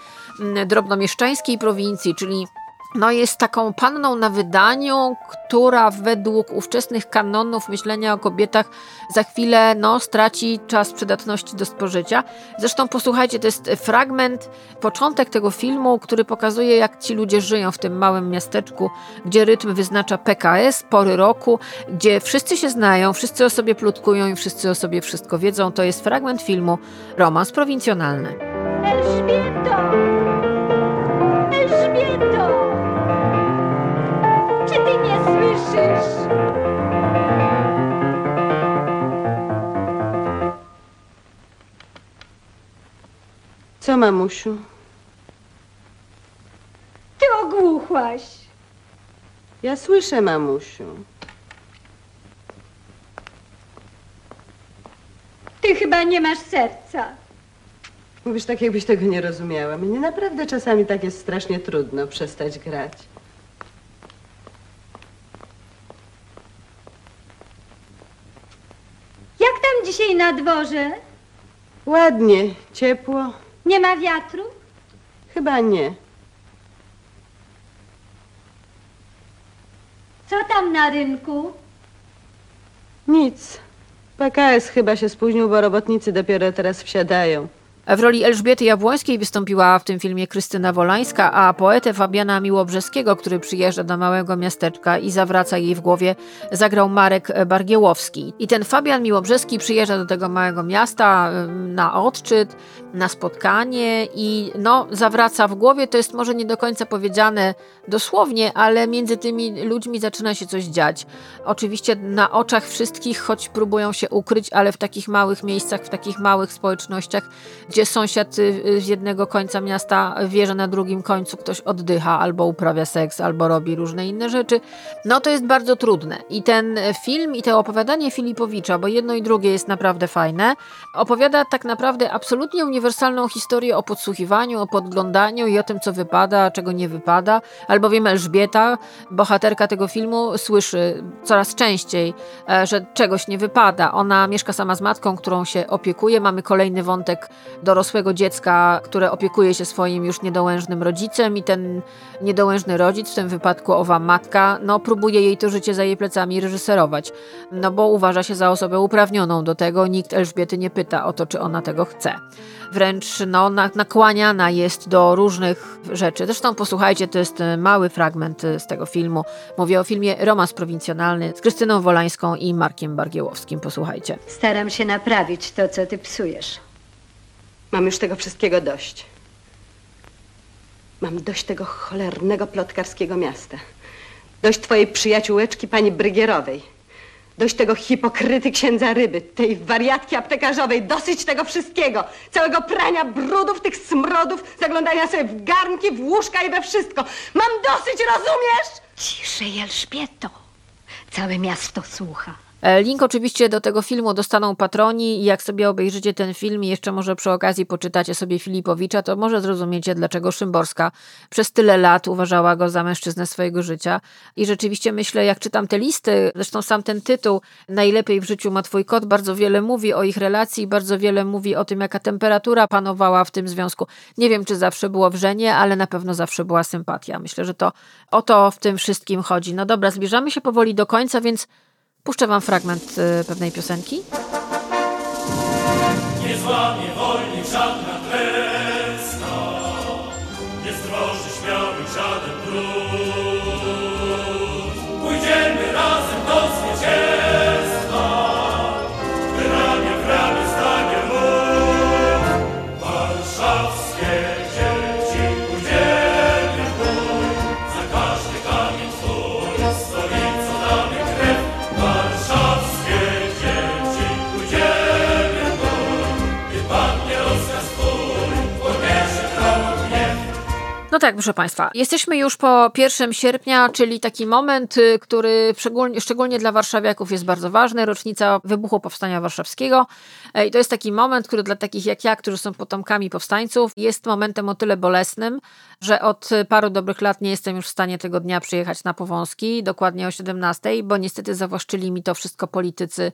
drobnomieszczańskiej prowincji, czyli no jest taką panną na wydaniu, która według ówczesnych kanonów myślenia o kobietach za chwilę no, straci czas przydatności do spożycia. Zresztą posłuchajcie, to jest fragment, początek tego filmu, który pokazuje, jak ci ludzie żyją w tym małym miasteczku, gdzie rytm wyznacza PKS, pory roku, gdzie wszyscy się znają, wszyscy o sobie plotkują i wszyscy o sobie wszystko wiedzą. To jest fragment filmu Romans prowincjonalny. Elżbieto! Co, mamusiu? Ty ogłuchłaś. Ja słyszę, mamusiu. Ty chyba nie masz serca. Mówisz tak, jakbyś tego nie rozumiała. Mnie naprawdę czasami tak jest strasznie trudno przestać grać. Jak tam dzisiaj na dworze? Ładnie, ciepło. Nie ma wiatru? Chyba nie. Co tam na rynku? Nic. PKS chyba się spóźnił, bo robotnicy dopiero teraz wsiadają. W roli Elżbiety Jabłońskiej wystąpiła w tym filmie Krystyna Wolańska, a poetę Fabiana Miłobrzeskiego, który przyjeżdża do małego miasteczka i zawraca jej w głowie, zagrał Marek Bargiełowski. I ten Fabian Miłobrzeski przyjeżdża do tego małego miasta na odczyt, na spotkanie i no, zawraca w głowie. To jest może nie do końca powiedziane dosłownie, ale między tymi ludźmi zaczyna się coś dziać. Oczywiście na oczach wszystkich, choć próbują się ukryć, ale w takich małych miejscach, w takich małych społecznościach, gdzie sąsiad y, z jednego końca miasta wie, że na drugim końcu ktoś oddycha, albo uprawia seks, albo robi różne inne rzeczy, no to jest bardzo trudne. I ten film i to opowiadanie Filipowicza, bo jedno i drugie jest naprawdę fajne, opowiada tak naprawdę absolutnie uniwersalną historię o podsłuchiwaniu, o podglądaniu i o tym, co wypada, a czego nie wypada, albowiem Elżbieta, bohaterka tego filmu, słyszy coraz częściej, e, że czegoś nie wypada. Ona mieszka sama z matką, którą się opiekuje. Mamy kolejny wątek dorosłego dziecka, które opiekuje się swoim już niedołężnym rodzicem i ten niedołężny rodzic, w tym wypadku owa matka, no próbuje jej to życie za jej plecami reżyserować, no bo uważa się za osobę uprawnioną do tego, nikt Elżbiety nie pyta o to, czy ona tego chce. Wręcz no, nakłaniana jest do różnych rzeczy. Zresztą posłuchajcie, to jest mały fragment z tego filmu. Mówię o filmie Romans Prowincjonalny z Krystyną Wolańską i Markiem Bargiełowskim. Posłuchajcie. Staram się naprawić to, co ty psujesz. Mam już tego wszystkiego dość. Mam dość tego cholernego plotkarskiego miasta. Dość twojej przyjaciółeczki pani Brygierowej. Dość tego hipokryty księdza ryby, tej wariatki aptekarzowej, dosyć tego wszystkiego. Całego prania brudów, tych smrodów, zaglądania sobie w garnki, w łóżka i we wszystko. Mam dosyć, rozumiesz? Ciszej, Elżbieto. Całe miasto słucha. E, Link oczywiście do tego filmu dostaną patroni i jak sobie obejrzycie ten film i jeszcze może przy okazji poczytacie sobie Filipowicza, to może zrozumiecie, dlaczego Szymborska przez tyle lat uważała go za mężczyznę swojego życia. I rzeczywiście myślę, jak czytam te listy, zresztą sam ten tytuł Najlepiej w życiu ma twój kot, bardzo wiele mówi o ich relacji, bardzo wiele mówi o tym, jaka temperatura panowała w tym związku. Nie wiem, czy zawsze było wrzenie, ale na pewno zawsze była sympatia. Myślę, że to o to w tym wszystkim chodzi. No dobra, zbliżamy się powoli do końca, więc Puszczę wam fragment y, pewnej piosenki. Nie złamie żadna No tak, proszę Państwa, jesteśmy już po 1 sierpnia, czyli taki moment, y, który szczególnie, dla warszawiaków jest bardzo ważny, rocznica wybuchu Powstania Warszawskiego. E, I to jest taki moment, który dla takich jak ja, którzy są potomkami powstańców, jest momentem o tyle bolesnym, że od paru dobrych lat nie jestem już w stanie tego dnia przyjechać na Powązki, dokładnie o 17, bo niestety zawłaszczyli mi to wszystko politycy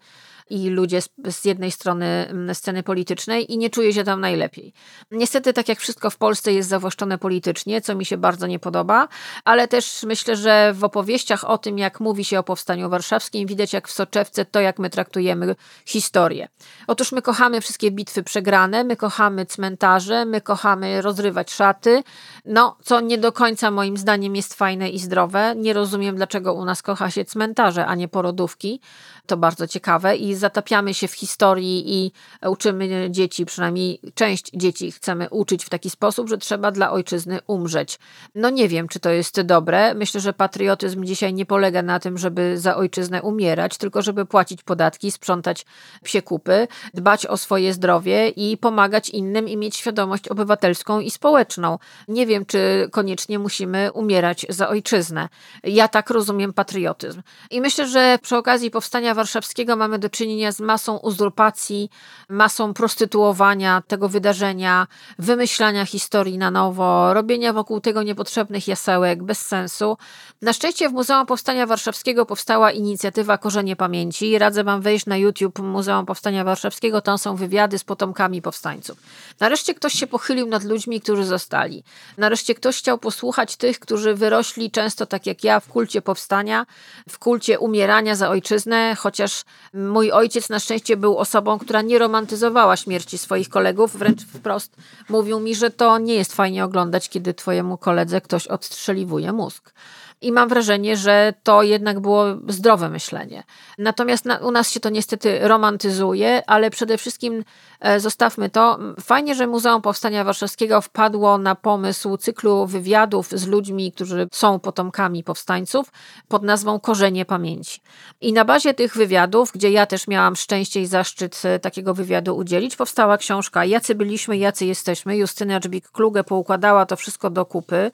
i ludzie z, z jednej strony sceny politycznej i nie czuję się tam najlepiej. Niestety, tak jak wszystko w Polsce jest zawłaszczone politycznie, co mi się bardzo nie podoba, ale też myślę, że w opowieściach o tym, jak mówi się o Powstaniu Warszawskim, widać jak w soczewce to, jak my traktujemy historię. Otóż my kochamy wszystkie bitwy przegrane, my kochamy cmentarze, my kochamy rozrywać szaty, no, co nie do końca moim zdaniem jest fajne i zdrowe. Nie rozumiem, dlaczego u nas kocha się cmentarze, a nie porodówki. To bardzo ciekawe i zatapiamy się w historii i uczymy dzieci, przynajmniej część dzieci chcemy uczyć w taki sposób, że trzeba dla ojczyzny umrzeć. No nie wiem, czy to jest dobre. Myślę, że patriotyzm dzisiaj nie polega na tym, żeby za ojczyznę umierać, tylko żeby płacić podatki, sprzątać psie kupy, dbać o swoje zdrowie i pomagać innym i mieć świadomość obywatelską i społeczną. Nie wiem, czy koniecznie musimy umierać za ojczyznę. Ja tak rozumiem patriotyzm. I myślę, że przy okazji powstania warszawskiego mamy do czynienia z masą uzurpacji, masą prostytuowania tego wydarzenia, wymyślania historii na nowo, robienia wokół tego niepotrzebnych jasełek, bez sensu. Na szczęście w Muzeum Powstania Warszawskiego powstała inicjatywa Korzenie Pamięci. Radzę Wam wejść na YouTube Muzeum Powstania Warszawskiego, tam są wywiady z potomkami powstańców. Nareszcie ktoś się pochylił nad ludźmi, którzy zostali. Nareszcie ktoś chciał posłuchać tych, którzy wyrośli często tak jak ja w kulcie powstania, w kulcie umierania za ojczyznę, chociaż mój ojciec na szczęście był osobą, która nie romantyzowała śmierci swoich kolegów, wręcz wprost mówił mi, że to nie jest fajnie oglądać, kiedy twojemu koledze ktoś odstrzeliwuje mózg. I mam wrażenie, że to jednak było zdrowe myślenie. Natomiast na, u nas się to niestety romantyzuje, ale przede wszystkim e, zostawmy to. Fajnie, że Muzeum Powstania Warszawskiego wpadło na pomysł cyklu wywiadów z ludźmi, którzy są potomkami powstańców pod nazwą Korzenie Pamięci. I na bazie tych wywiadów, gdzie ja też miałam szczęście i zaszczyt e, takiego wywiadu udzielić, powstała książka Jacy byliśmy, jacy jesteśmy. Justyna Dżbik-Kluge poukładała to wszystko do kupy.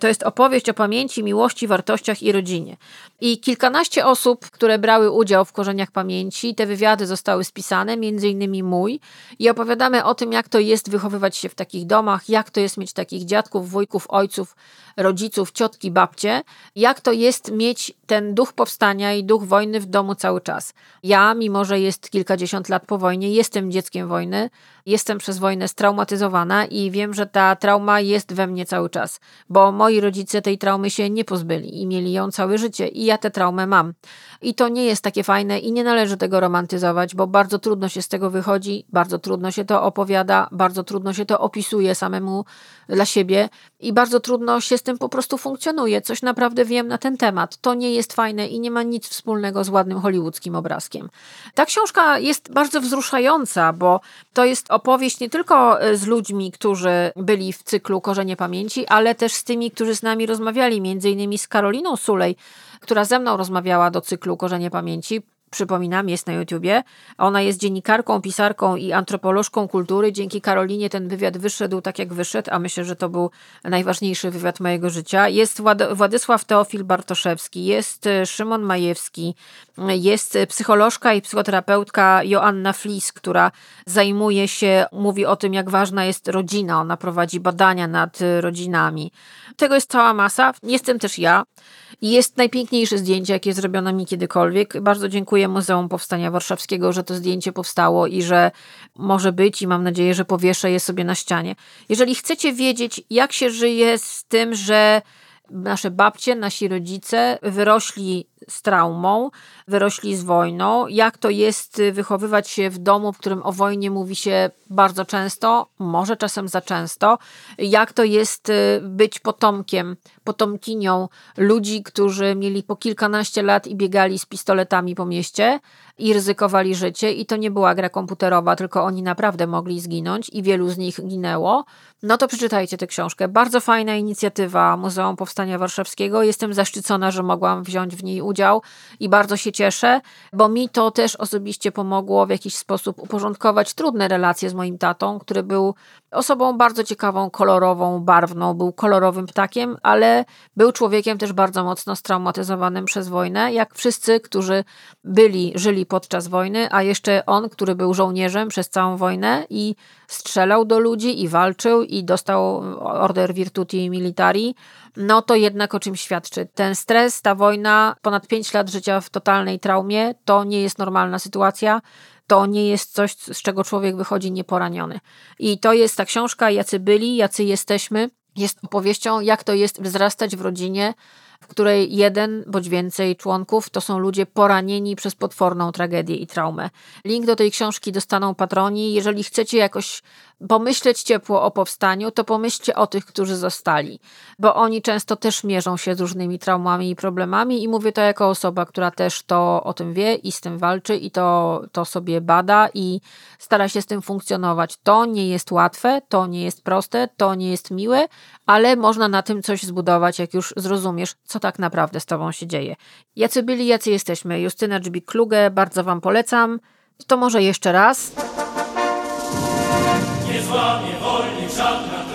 To jest opowieść o pamięci, miłości, wartościach i rodzinie. I kilkanaście osób, które brały udział w korzeniach pamięci, te wywiady zostały spisane, między innymi mój, i opowiadamy o tym, jak to jest wychowywać się w takich domach, jak to jest mieć takich dziadków, wujków, ojców, rodziców, ciotki, babcie, jak to jest mieć ten duch powstania i duch wojny w domu cały czas. Ja, mimo że jest kilkadziesiąt lat po wojnie, jestem dzieckiem wojny, jestem przez wojnę straumatyzowana i wiem, że ta trauma jest we mnie cały czas, bo moi rodzice tej traumy się nie pozbyli i mieli ją całe życie i ja tę traumę mam. I to nie jest takie fajne i nie należy tego romantyzować, bo bardzo trudno się z tego wychodzi, bardzo trudno się to opowiada, bardzo trudno się to opisuje samemu dla siebie i bardzo trudno się z tym po prostu funkcjonuje. Coś naprawdę wiem na ten temat. To nie jest fajne i nie ma nic wspólnego z ładnym hollywoodzkim obrazkiem. Ta książka jest bardzo wzruszająca, bo to jest opowieść nie tylko z ludźmi, którzy byli w cyklu Korzenie Pamięci, ale też z tymi, którzy z nami rozmawiali, między innymi z Karoliną Sulej, która ze mną rozmawiała do cyklu Korzenie Pamięci. Przypominam, jest na YouTubie. Ona jest dziennikarką, pisarką i antropolożką kultury. Dzięki Karolinie ten wywiad wyszedł tak, jak wyszedł, a myślę, że to był najważniejszy wywiad mojego życia. Jest Wład- Władysław Teofil Bartoszewski, jest e, Szymon Majewski, jest psycholożka i psychoterapeutka Joanna Flis, która zajmuje się, mówi o tym, jak ważna jest rodzina. Ona prowadzi badania nad rodzinami. Tego jest cała masa. Jestem też ja. Jest najpiękniejsze zdjęcie, jakie zrobiono mi kiedykolwiek. Bardzo dziękuję Muzeum Powstania Warszawskiego, że to zdjęcie powstało i że może być i mam nadzieję, że powieszę je sobie na ścianie. Jeżeli chcecie wiedzieć, jak się żyje z tym, że nasze babcie, nasi rodzice wyrośli z traumą, wyrośli z wojną. Jak to jest wychowywać się w domu, w którym o wojnie mówi się bardzo często, może czasem za często. Jak to jest y, być potomkiem, potomkinią ludzi, którzy mieli po kilkanaście lat i biegali z pistoletami po mieście i ryzykowali życie. I to nie była gra komputerowa, tylko oni naprawdę mogli zginąć i wielu z nich ginęło. No to przeczytajcie tę książkę. Bardzo fajna inicjatywa Muzeum Powstania Warszawskiego. Jestem zaszczycona, że mogłam wziąć w niej udział i bardzo się cieszę, bo mi to też osobiście pomogło w jakiś sposób uporządkować trudne relacje z moim tatą, który był osobą bardzo ciekawą, kolorową, barwną, był kolorowym ptakiem, ale był człowiekiem też bardzo mocno straumatyzowanym przez wojnę, jak wszyscy, którzy byli, żyli podczas wojny, a jeszcze on, który był żołnierzem przez całą wojnę i strzelał do ludzi i walczył i dostał order Virtuti Militari, no to jednak o czym świadczy. Ten stres, ta wojna, ponad 5 lat życia w totalnej traumie, to nie jest normalna sytuacja. To nie jest coś, z czego człowiek wychodzi nieporaniony. I to jest ta książka, jacy byli, jacy jesteśmy. Jest opowieścią, jak to jest wzrastać w rodzinie, w której jeden bądź więcej członków to są ludzie poranieni przez potworną tragedię i traumę. Link do tej książki dostaną patroni. Jeżeli chcecie jakoś pomyśleć ciepło o powstaniu, to pomyślcie o tych, którzy zostali, bo oni często też mierzą się z różnymi traumami i problemami i mówię to jako osoba, która też to o tym wie i z tym walczy i to, to sobie bada i stara się z tym funkcjonować. To nie jest łatwe, to nie jest proste, to nie jest miłe, ale można na tym coś zbudować, jak już zrozumiesz, co tak naprawdę z tobą się dzieje. Jacy byli, jacy jesteśmy. Justyna Dżbik-Kluge, bardzo wam polecam. To może jeszcze raz. Nie złamie wolni żadna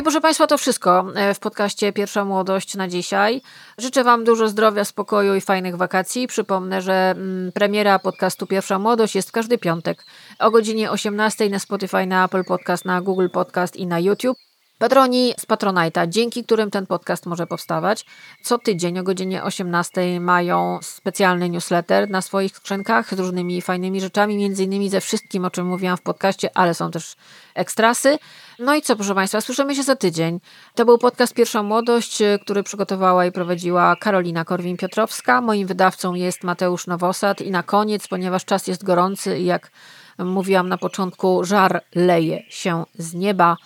i proszę Państwa, to wszystko e, w podcaście Pierwsza Młodość na dzisiaj. Życzę Wam dużo zdrowia, spokoju i fajnych wakacji. Przypomnę, że mm, premiera podcastu Pierwsza Młodość jest każdy piątek o godzinie 18 na Spotify, na Apple Podcast, na Google Podcast i na YouTube. Patroni z Patronite'a, dzięki którym ten podcast może powstawać, co tydzień o godzinie 18 mają specjalny newsletter na swoich skrzynkach z różnymi fajnymi rzeczami, między innymi ze wszystkim, o czym mówiłam w podcaście, ale są też ekstrasy. No i co, proszę Państwa, słyszymy się za tydzień. To był podcast Pierwsza Młodość, który przygotowała i prowadziła Karolina Korwin-Piotrowska. Moim wydawcą jest Mateusz Nowosad. I na koniec, ponieważ czas jest gorący i jak mówiłam na początku, żar leje się z nieba,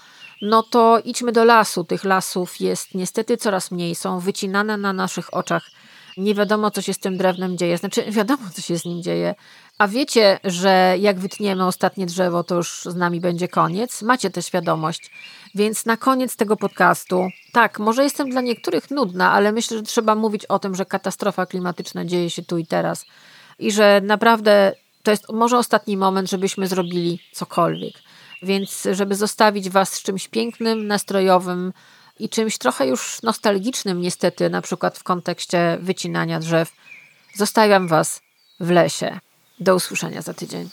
no to idźmy do lasu. Tych lasów jest niestety coraz mniej, są wycinane na naszych oczach. Nie wiadomo, co się z tym drewnem dzieje. Znaczy, wiadomo, co się z nim dzieje. A wiecie, że jak wytniemy ostatnie drzewo, to już z nami będzie koniec? Macie tę świadomość. Więc na koniec tego podcastu, tak, może jestem dla niektórych nudna, ale myślę, że trzeba mówić o tym, że katastrofa klimatyczna dzieje się tu i teraz. I że naprawdę to jest może ostatni moment, żebyśmy zrobili cokolwiek. Więc, żeby zostawić Was z czymś pięknym, nastrojowym i czymś trochę już nostalgicznym, niestety, na przykład w kontekście wycinania drzew, zostawiam Was w lesie. Do usłyszenia za tydzień.